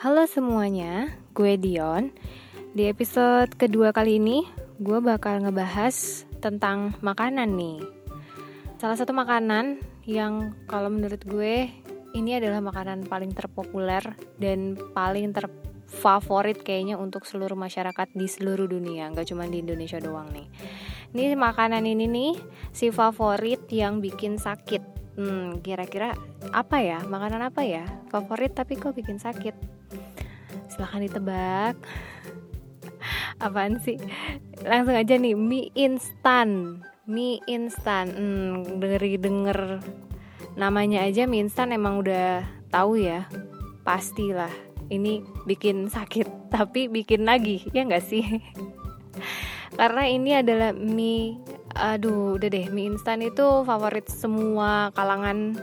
Halo semuanya, gue Dion. Di episode kedua kali ini, gue bakal ngebahas tentang makanan nih. Salah satu makanan yang kalau menurut gue ini adalah makanan paling terpopuler dan paling terfavorit kayaknya untuk seluruh masyarakat di seluruh dunia, nggak cuma di Indonesia doang nih. Ini makanan ini nih si favorit yang bikin sakit. Hmm, kira-kira apa ya? Makanan apa ya? Favorit tapi kok bikin sakit? Silahkan ditebak. Apaan sih? Langsung aja nih mie instan. Mie instan. Hmm, dari denger. Namanya aja mie instan emang udah tahu ya. Pastilah. Ini bikin sakit tapi bikin lagi. Ya nggak sih? Karena ini adalah mie aduh udah deh mie instan itu favorit semua kalangan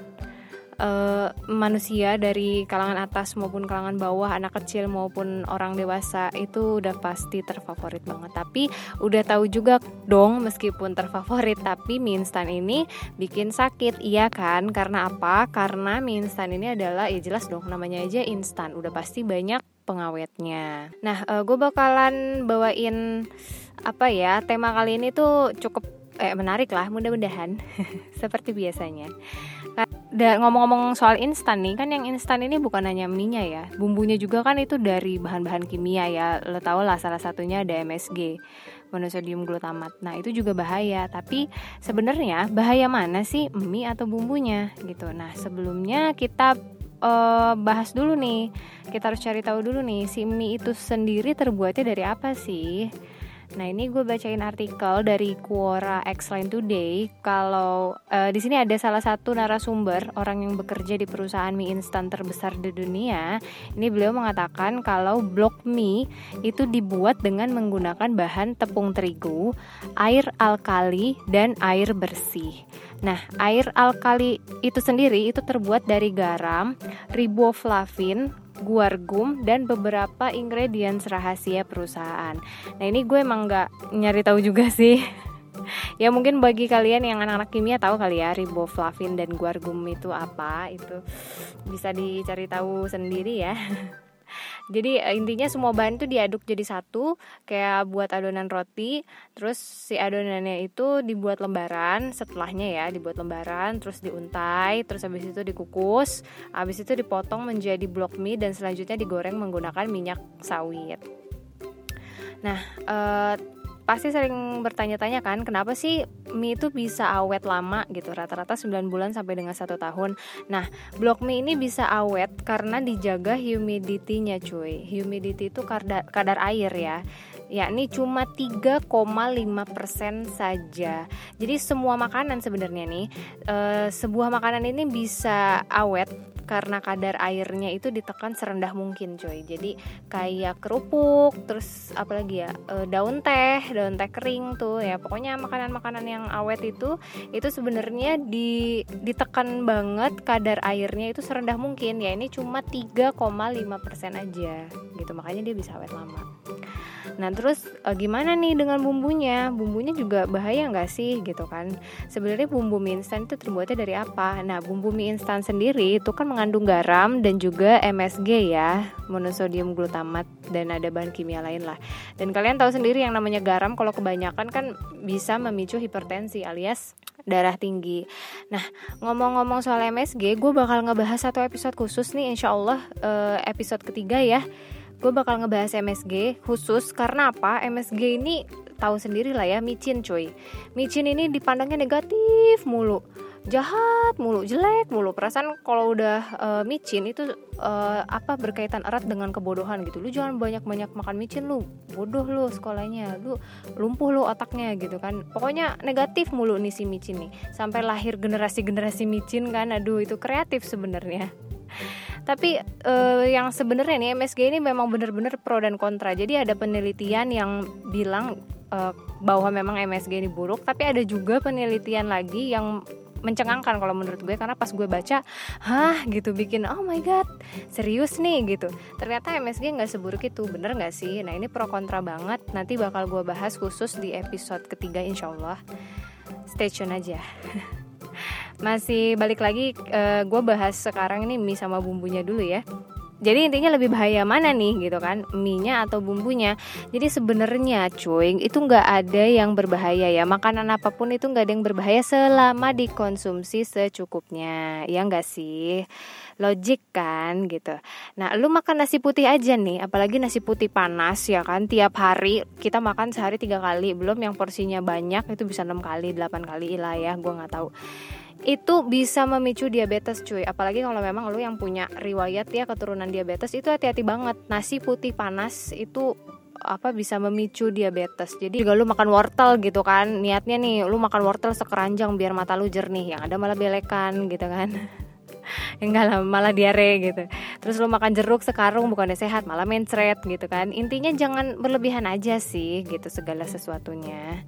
uh, manusia dari kalangan atas maupun kalangan bawah, anak kecil maupun orang dewasa itu udah pasti terfavorit banget. Tapi udah tahu juga dong meskipun terfavorit tapi mie instan ini bikin sakit, iya kan? Karena apa? Karena mie instan ini adalah ya jelas dong namanya aja instan, udah pasti banyak pengawetnya. Nah, uh, eh, gue bakalan bawain apa ya tema kali ini tuh cukup eh menarik lah mudah-mudahan. Seperti biasanya. Dan ngomong-ngomong soal instan nih kan yang instan ini bukan hanya minyak ya bumbunya juga kan itu dari bahan-bahan kimia ya. Lo tau lah salah satunya ada MSG monosodium glutamat. Nah itu juga bahaya tapi sebenarnya bahaya mana sih mie atau bumbunya? Gitu. Nah sebelumnya kita uh, bahas dulu nih kita harus cari tahu dulu nih si mie itu sendiri terbuatnya dari apa sih Nah ini gue bacain artikel dari Quora Xline Today. Kalau uh, di sini ada salah satu narasumber orang yang bekerja di perusahaan mie instan terbesar di dunia. Ini beliau mengatakan kalau blok mie itu dibuat dengan menggunakan bahan tepung terigu, air alkali dan air bersih. Nah, air alkali itu sendiri itu terbuat dari garam, riboflavin, guargum dan beberapa ingredients rahasia perusahaan. Nah ini gue emang nggak nyari tahu juga sih. ya mungkin bagi kalian yang anak-anak kimia tahu kali ya riboflavin dan guargum itu apa itu bisa dicari tahu sendiri ya. Jadi eh, intinya semua bahan itu diaduk jadi satu kayak buat adonan roti. Terus si adonannya itu dibuat lembaran, setelahnya ya dibuat lembaran, terus diuntai, terus habis itu dikukus, habis itu dipotong menjadi blok mie dan selanjutnya digoreng menggunakan minyak sawit. Nah, eh, pasti sering bertanya-tanya kan kenapa sih mie itu bisa awet lama gitu? Rata-rata 9 bulan sampai dengan satu tahun. Nah blok mie ini bisa awet karena dijaga humidity-nya cuy. Humidity itu kadar, kadar air ya yakni cuma 3,5% saja. Jadi semua makanan sebenarnya nih e, sebuah makanan ini bisa awet karena kadar airnya itu ditekan serendah mungkin coy. Jadi kayak kerupuk terus apalagi ya e, daun teh daun teh kering tuh ya. Pokoknya makanan-makanan yang awet itu itu sebenarnya di ditekan banget kadar airnya itu serendah mungkin. Ya ini cuma 3,5% aja gitu. Makanya dia bisa awet lama Nah terus e, gimana nih dengan bumbunya? Bumbunya juga bahaya nggak sih gitu kan? Sebenarnya bumbu mie instan itu terbuatnya dari apa? Nah bumbu mie instan sendiri itu kan mengandung garam dan juga MSG ya, monosodium glutamat dan ada bahan kimia lain lah. Dan kalian tahu sendiri yang namanya garam kalau kebanyakan kan bisa memicu hipertensi alias darah tinggi. Nah, ngomong-ngomong soal MSG, gue bakal ngebahas satu episode khusus nih, insya Allah uh, episode ketiga ya gue bakal ngebahas MSG khusus karena apa? MSG ini tahu sendiri lah ya micin cuy. Micin ini dipandangnya negatif mulu. Jahat mulu jelek mulu. Perasaan kalau udah uh, micin itu uh, apa berkaitan erat dengan kebodohan gitu. Lu jangan banyak banyak makan micin lu bodoh lu sekolahnya. Lu lumpuh lu otaknya gitu kan. Pokoknya negatif mulu nih si micin nih. Sampai lahir generasi generasi micin kan. Aduh itu kreatif sebenarnya tapi uh, yang sebenarnya nih MSG ini memang benar-benar pro dan kontra. Jadi ada penelitian yang bilang uh, bahwa memang MSG ini buruk, tapi ada juga penelitian lagi yang mencengangkan kalau menurut gue. Karena pas gue baca hah? gitu bikin oh my god serius nih gitu. Ternyata MSG nggak seburuk itu bener nggak sih? Nah ini pro kontra banget. Nanti bakal gue bahas khusus di episode ketiga insyaallah stay tune aja masih balik lagi uh, eh, gue bahas sekarang ini mie sama bumbunya dulu ya. Jadi intinya lebih bahaya mana nih gitu kan? Mie-nya atau bumbunya? Jadi sebenarnya cuy itu nggak ada yang berbahaya ya. Makanan apa pun itu nggak ada yang berbahaya selama dikonsumsi secukupnya. Ya nggak sih? Logik kan gitu. Nah lu makan nasi putih aja nih apalagi nasi putih panas ya kan? Tiap hari kita makan sehari tiga kali. Belum yang porsinya banyak itu bisa enam kali delapan kali lah ya gue nggak tahu itu bisa memicu diabetes cuy. Apalagi kalau memang lu yang punya riwayat ya keturunan diabetes itu hati-hati banget. Nasi putih panas itu apa bisa memicu diabetes. Jadi juga lu makan wortel gitu kan. Niatnya nih lu makan wortel sekeranjang biar mata lu jernih. Yang ada malah belekan gitu kan. Enggak lah malah diare gitu. Terus lu makan jeruk sekarung bukannya sehat malah mencret gitu kan. Intinya jangan berlebihan aja sih gitu segala sesuatunya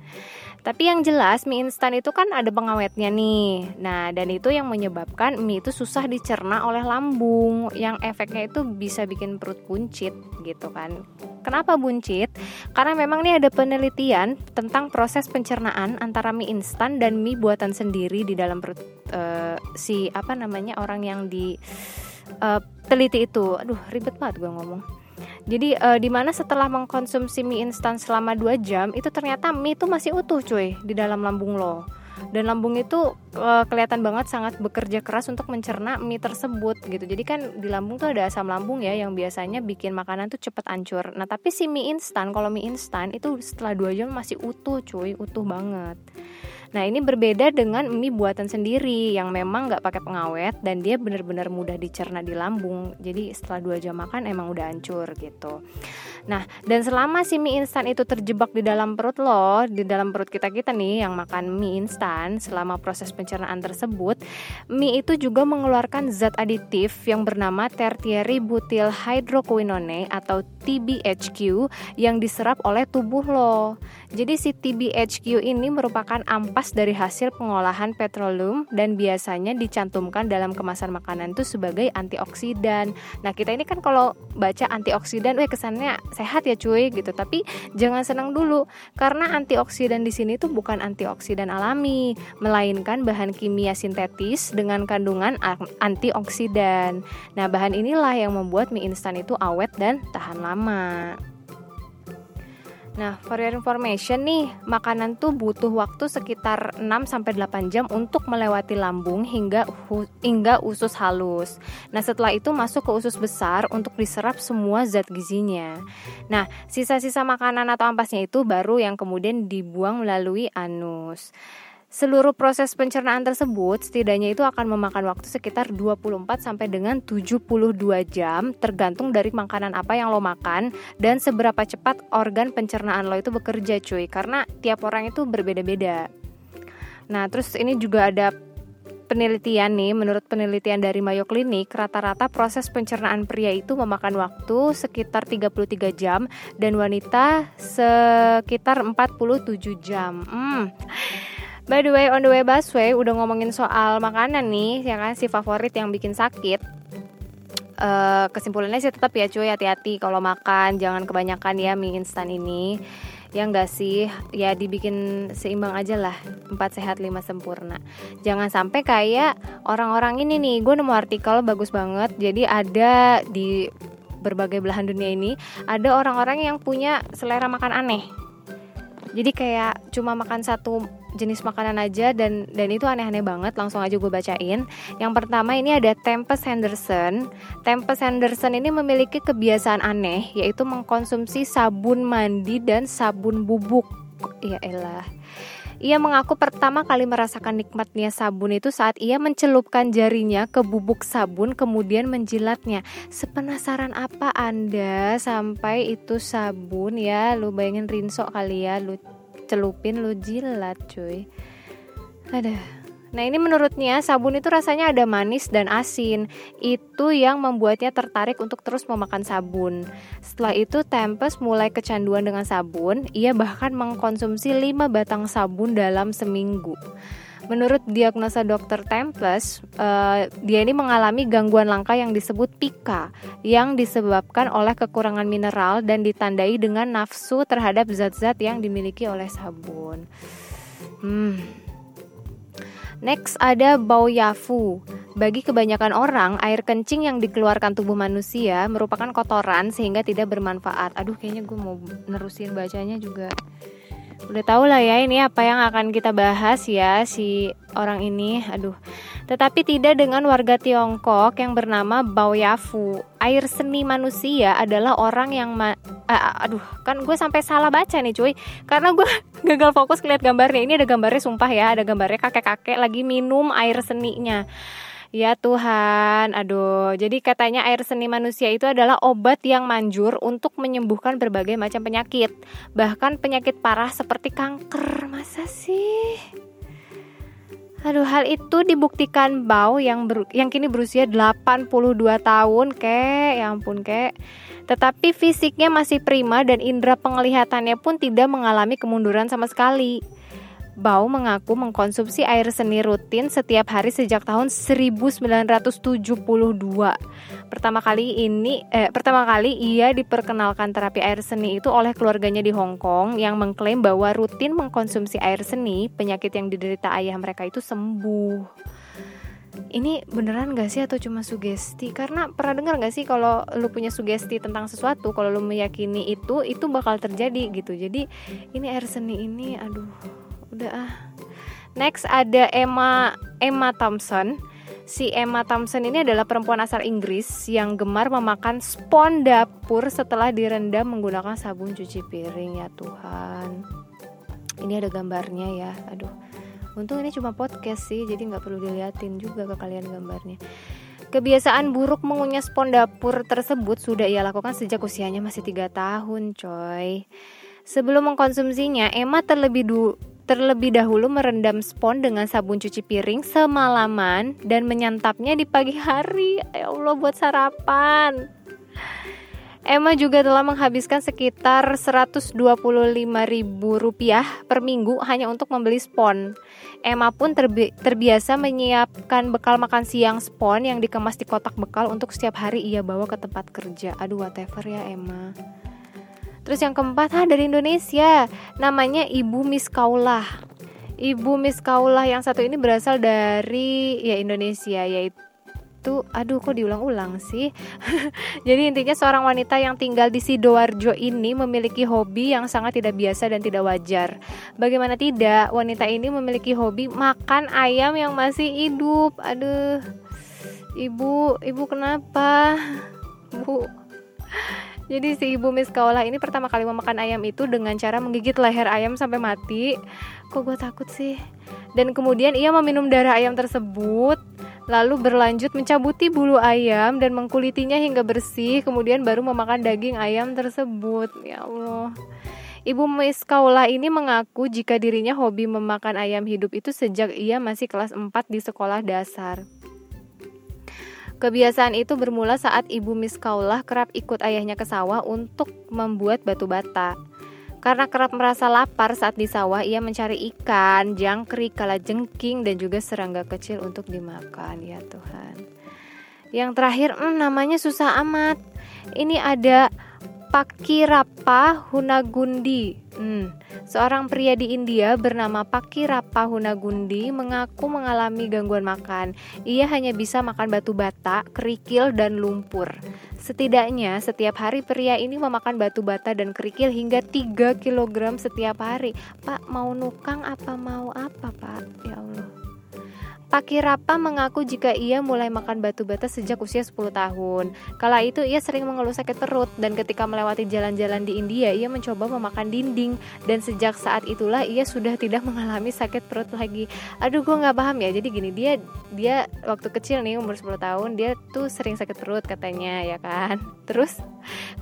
tapi yang jelas mie instan itu kan ada pengawetnya nih. Nah, dan itu yang menyebabkan mie itu susah dicerna oleh lambung, yang efeknya itu bisa bikin perut buncit gitu kan. Kenapa buncit? Karena memang nih ada penelitian tentang proses pencernaan antara mie instan dan mie buatan sendiri di dalam perut uh, si apa namanya orang yang di uh, teliti itu. Aduh, ribet banget gue ngomong jadi uh, di mana setelah mengkonsumsi mie instan selama 2 jam itu ternyata mie itu masih utuh cuy di dalam lambung lo. Dan lambung itu uh, kelihatan banget sangat bekerja keras untuk mencerna mie tersebut gitu. Jadi kan di lambung tuh ada asam lambung ya yang biasanya bikin makanan tuh cepet hancur. Nah, tapi si mie instan kalau mie instan itu setelah 2 jam masih utuh cuy, utuh banget. Nah ini berbeda dengan mie buatan sendiri yang memang nggak pakai pengawet dan dia benar-benar mudah dicerna di lambung. Jadi setelah dua jam makan emang udah hancur gitu. Nah dan selama si mie instan itu terjebak di dalam perut lo, di dalam perut kita kita nih yang makan mie instan selama proses pencernaan tersebut, mie itu juga mengeluarkan zat aditif yang bernama tertiary butyl hydroquinone atau TBHQ yang diserap oleh tubuh lo. Jadi si TBHQ ini merupakan ampas lepas dari hasil pengolahan petroleum dan biasanya dicantumkan dalam kemasan makanan itu sebagai antioksidan. Nah, kita ini kan kalau baca antioksidan, weh kesannya sehat ya cuy gitu. Tapi jangan senang dulu karena antioksidan di sini tuh bukan antioksidan alami, melainkan bahan kimia sintetis dengan kandungan antioksidan. Nah, bahan inilah yang membuat mie instan itu awet dan tahan lama. Nah, for your information nih, makanan tuh butuh waktu sekitar 6 sampai 8 jam untuk melewati lambung hingga hingga usus halus. Nah, setelah itu masuk ke usus besar untuk diserap semua zat gizinya. Nah, sisa-sisa makanan atau ampasnya itu baru yang kemudian dibuang melalui anus. Seluruh proses pencernaan tersebut setidaknya itu akan memakan waktu sekitar 24 sampai dengan 72 jam tergantung dari makanan apa yang lo makan dan seberapa cepat organ pencernaan lo itu bekerja cuy karena tiap orang itu berbeda-beda. Nah, terus ini juga ada penelitian nih, menurut penelitian dari Mayo Clinic, rata-rata proses pencernaan pria itu memakan waktu sekitar 33 jam dan wanita sekitar 47 jam. Hmm. By the way, on the way busway udah ngomongin soal makanan nih, ya kan? Si favorit yang bikin sakit. Uh, kesimpulannya sih tetap ya cuy hati-hati kalau makan. Jangan kebanyakan ya mie instan ini. Ya enggak sih? Ya dibikin seimbang aja lah. Empat sehat lima sempurna. Jangan sampai kayak orang-orang ini nih. Gue nemu artikel bagus banget. Jadi ada di berbagai belahan dunia ini ada orang-orang yang punya selera makan aneh. Jadi kayak cuma makan satu jenis makanan aja dan dan itu aneh-aneh banget langsung aja gue bacain yang pertama ini ada Tempest Henderson Tempest Henderson ini memiliki kebiasaan aneh yaitu mengkonsumsi sabun mandi dan sabun bubuk ya elah ia mengaku pertama kali merasakan nikmatnya sabun itu saat ia mencelupkan jarinya ke bubuk sabun kemudian menjilatnya. Sepenasaran apa Anda sampai itu sabun ya? Lu bayangin rinso kali ya, lu celupin lu jilat cuy. Ada Nah ini menurutnya sabun itu rasanya ada manis dan asin. Itu yang membuatnya tertarik untuk terus memakan sabun. Setelah itu Tempest mulai kecanduan dengan sabun. Ia bahkan mengkonsumsi 5 batang sabun dalam seminggu Menurut diagnosa dokter Tempest, uh, dia ini mengalami gangguan langka yang disebut pika, yang disebabkan oleh kekurangan mineral dan ditandai dengan nafsu terhadap zat-zat yang dimiliki oleh sabun. Hmm. Next ada Bao Yafu. Bagi kebanyakan orang, air kencing yang dikeluarkan tubuh manusia merupakan kotoran sehingga tidak bermanfaat. Aduh, kayaknya gue mau nerusin bacanya juga. Udah tau lah ya ini apa yang akan kita bahas ya si orang ini. Aduh. Tetapi tidak dengan warga Tiongkok yang bernama Bao Yafu. Air seni manusia adalah orang yang ma uh, aduh, kan gue sampai salah baca nih cuy. Karena gue gagal fokus lihat gambarnya. Ini ada gambarnya sumpah ya, ada gambarnya kakek-kakek lagi minum air seninya. Ya Tuhan, aduh. Jadi katanya air seni manusia itu adalah obat yang manjur untuk menyembuhkan berbagai macam penyakit. Bahkan penyakit parah seperti kanker. Masa sih? Aduh, hal itu dibuktikan Bau yang ber, yang kini berusia 82 tahun, kek. Ya ampun, kek. Tetapi fisiknya masih prima dan indera penglihatannya pun tidak mengalami kemunduran sama sekali. Bau mengaku mengkonsumsi air seni rutin setiap hari sejak tahun 1972. Pertama kali ini eh, pertama kali ia diperkenalkan terapi air seni itu oleh keluarganya di Hong Kong yang mengklaim bahwa rutin mengkonsumsi air seni, penyakit yang diderita ayah mereka itu sembuh. Ini beneran gak sih atau cuma sugesti? Karena pernah dengar gak sih kalau lu punya sugesti tentang sesuatu, kalau lu meyakini itu, itu bakal terjadi gitu. Jadi ini air seni ini, aduh, udah ah. Next ada Emma Emma Thompson. Si Emma Thompson ini adalah perempuan asal Inggris yang gemar memakan spon dapur setelah direndam menggunakan sabun cuci piring ya Tuhan. Ini ada gambarnya ya. Aduh. Untung ini cuma podcast sih jadi nggak perlu diliatin juga ke kalian gambarnya. Kebiasaan buruk mengunyah spon dapur tersebut sudah ia lakukan sejak usianya masih tiga tahun, coy. Sebelum mengkonsumsinya, Emma terlebih du terlebih dahulu merendam spon dengan sabun cuci piring semalaman dan menyantapnya di pagi hari. Ya Allah buat sarapan. Emma juga telah menghabiskan sekitar 125 ribu rupiah per minggu hanya untuk membeli spon. Emma pun terbi terbiasa menyiapkan bekal makan siang spon yang dikemas di kotak bekal untuk setiap hari ia bawa ke tempat kerja. Aduh whatever ya Emma. Terus yang keempat ah dari Indonesia, namanya Ibu Miss Kaulah. Ibu Miss Kaulah yang satu ini berasal dari ya Indonesia yaitu aduh kok diulang-ulang sih. Jadi intinya seorang wanita yang tinggal di Sidoarjo ini memiliki hobi yang sangat tidak biasa dan tidak wajar. Bagaimana tidak, wanita ini memiliki hobi makan ayam yang masih hidup. Aduh. Ibu, ibu kenapa? Bu. Jadi si ibu Miss Kaola ini pertama kali memakan ayam itu dengan cara menggigit leher ayam sampai mati. Kok gue takut sih? Dan kemudian ia meminum darah ayam tersebut, lalu berlanjut mencabuti bulu ayam dan mengkulitinya hingga bersih, kemudian baru memakan daging ayam tersebut. Ya Allah. Ibu Miss Kaula ini mengaku jika dirinya hobi memakan ayam hidup itu sejak ia masih kelas 4 di sekolah dasar. Kebiasaan itu bermula saat ibu Miss Kaulah kerap ikut ayahnya ke sawah untuk membuat batu bata. Karena kerap merasa lapar saat di sawah, ia mencari ikan, jangkrik, kalajengking, dan juga serangga kecil untuk dimakan. Ya Tuhan. Yang terakhir, hmm, namanya susah amat. Ini ada Pakirappa Hunagundi. Hmm, Seorang pria di India bernama Pakirappa Hunagundi mengaku mengalami gangguan makan. Ia hanya bisa makan batu bata, kerikil, dan lumpur. Setidaknya setiap hari pria ini memakan batu bata dan kerikil hingga 3 kg setiap hari. Pak, mau nukang apa mau apa, Pak? Ya Allah. Pakirapa mengaku jika ia mulai makan batu bata sejak usia 10 tahun. Kala itu ia sering mengeluh sakit perut dan ketika melewati jalan-jalan di India ia mencoba memakan dinding dan sejak saat itulah ia sudah tidak mengalami sakit perut lagi. Aduh gue nggak paham ya. Jadi gini dia dia waktu kecil nih umur 10 tahun dia tuh sering sakit perut katanya ya kan. Terus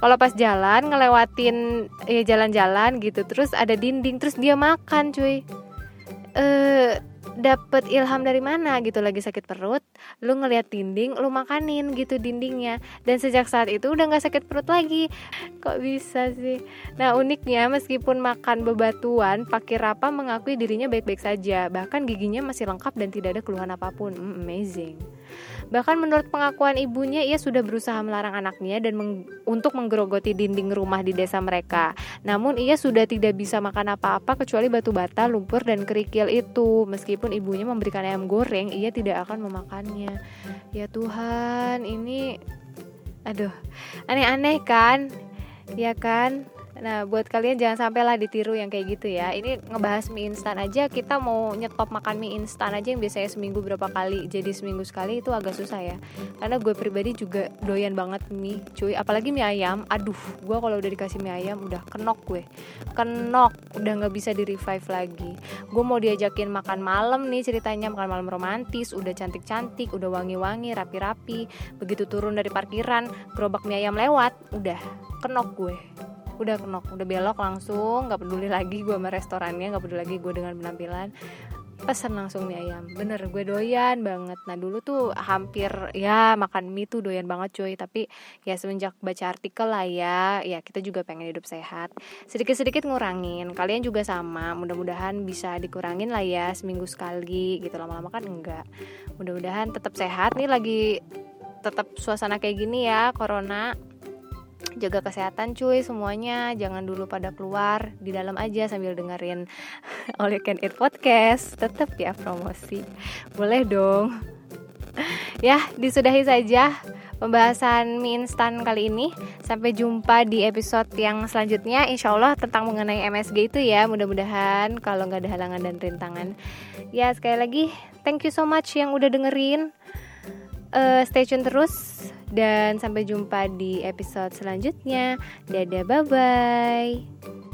kalau pas jalan ngelewatin ya jalan-jalan gitu terus ada dinding terus dia makan cuy. Eh dapet ilham dari mana gitu? Lagi sakit perut lu ngeliat dinding lu makanin gitu dindingnya. Dan sejak saat itu udah nggak sakit perut lagi. Kok bisa sih? Nah uniknya meskipun makan bebatuan pakai rapa mengakui dirinya baik-baik saja. Bahkan giginya masih lengkap dan tidak ada keluhan apa pun. Mm, amazing Bahkan menurut pengakuan ibunya, ia sudah berusaha melarang anaknya dan meng untuk menggerogoti dinding rumah di desa mereka. Namun ia sudah tidak bisa makan apa-apa kecuali batu bata, lumpur dan kerikil itu. Meskipun ibunya memberikan ayam goreng, ia tidak akan memakannya. Ya Tuhan, ini aduh, aneh-aneh kan? Ya kan? Nah, buat kalian jangan sampai lah ditiru yang kayak gitu ya. Ini ngebahas mie instan aja, kita mau nyetop makan mie instan aja yang biasanya seminggu berapa kali, jadi seminggu sekali itu agak susah ya. Karena gue pribadi juga doyan banget mie, cuy. Apalagi mie ayam, aduh, gue kalau udah dikasih mie ayam udah kenok gue, kenok, udah nggak bisa di revive lagi. Gue mau diajakin makan malam nih ceritanya makan malam romantis, udah cantik-cantik, udah wangi-wangi, rapi-rapi. Begitu turun dari parkiran, gerobak mie ayam lewat, udah kenok gue udah kenok udah belok langsung nggak peduli lagi gue sama restorannya nggak peduli lagi gue dengan penampilan pesan langsung mie ayam. Bener gue doyan banget. Nah dulu tuh hampir ya makan mie tuh doyan banget cuy. Tapi ya semenjak baca artikel lah ya ya kita juga pengen hidup sehat. Sedikit-sedikit ngurangin kalian juga sama. Mudah-mudahan bisa dikurangin lah ya seminggu sekali gitu. Lama-lama kan enggak. Mudah-mudahan tetap sehat. Nih lagi tetap suasana kayak gini ya corona jaga kesehatan cuy semuanya. Jangan dulu pada keluar di dalam aja sambil dengerin You Can Eat Podcast. Tetap ya promosi. Boleh dong. Ya disudahi saja pembahasan mie instan kali ini. Sampai jumpa di episode yang selanjutnya. Insya Allah tentang mengenai MSG itu ya. Mudah-mudahan kalau nggak ada halangan dan rintangan. Ya sekali lagi thank you so much yang udah dengerin. Uh, stay tune terus dan sampai jumpa di episode selanjutnya. Dadah, bye bye.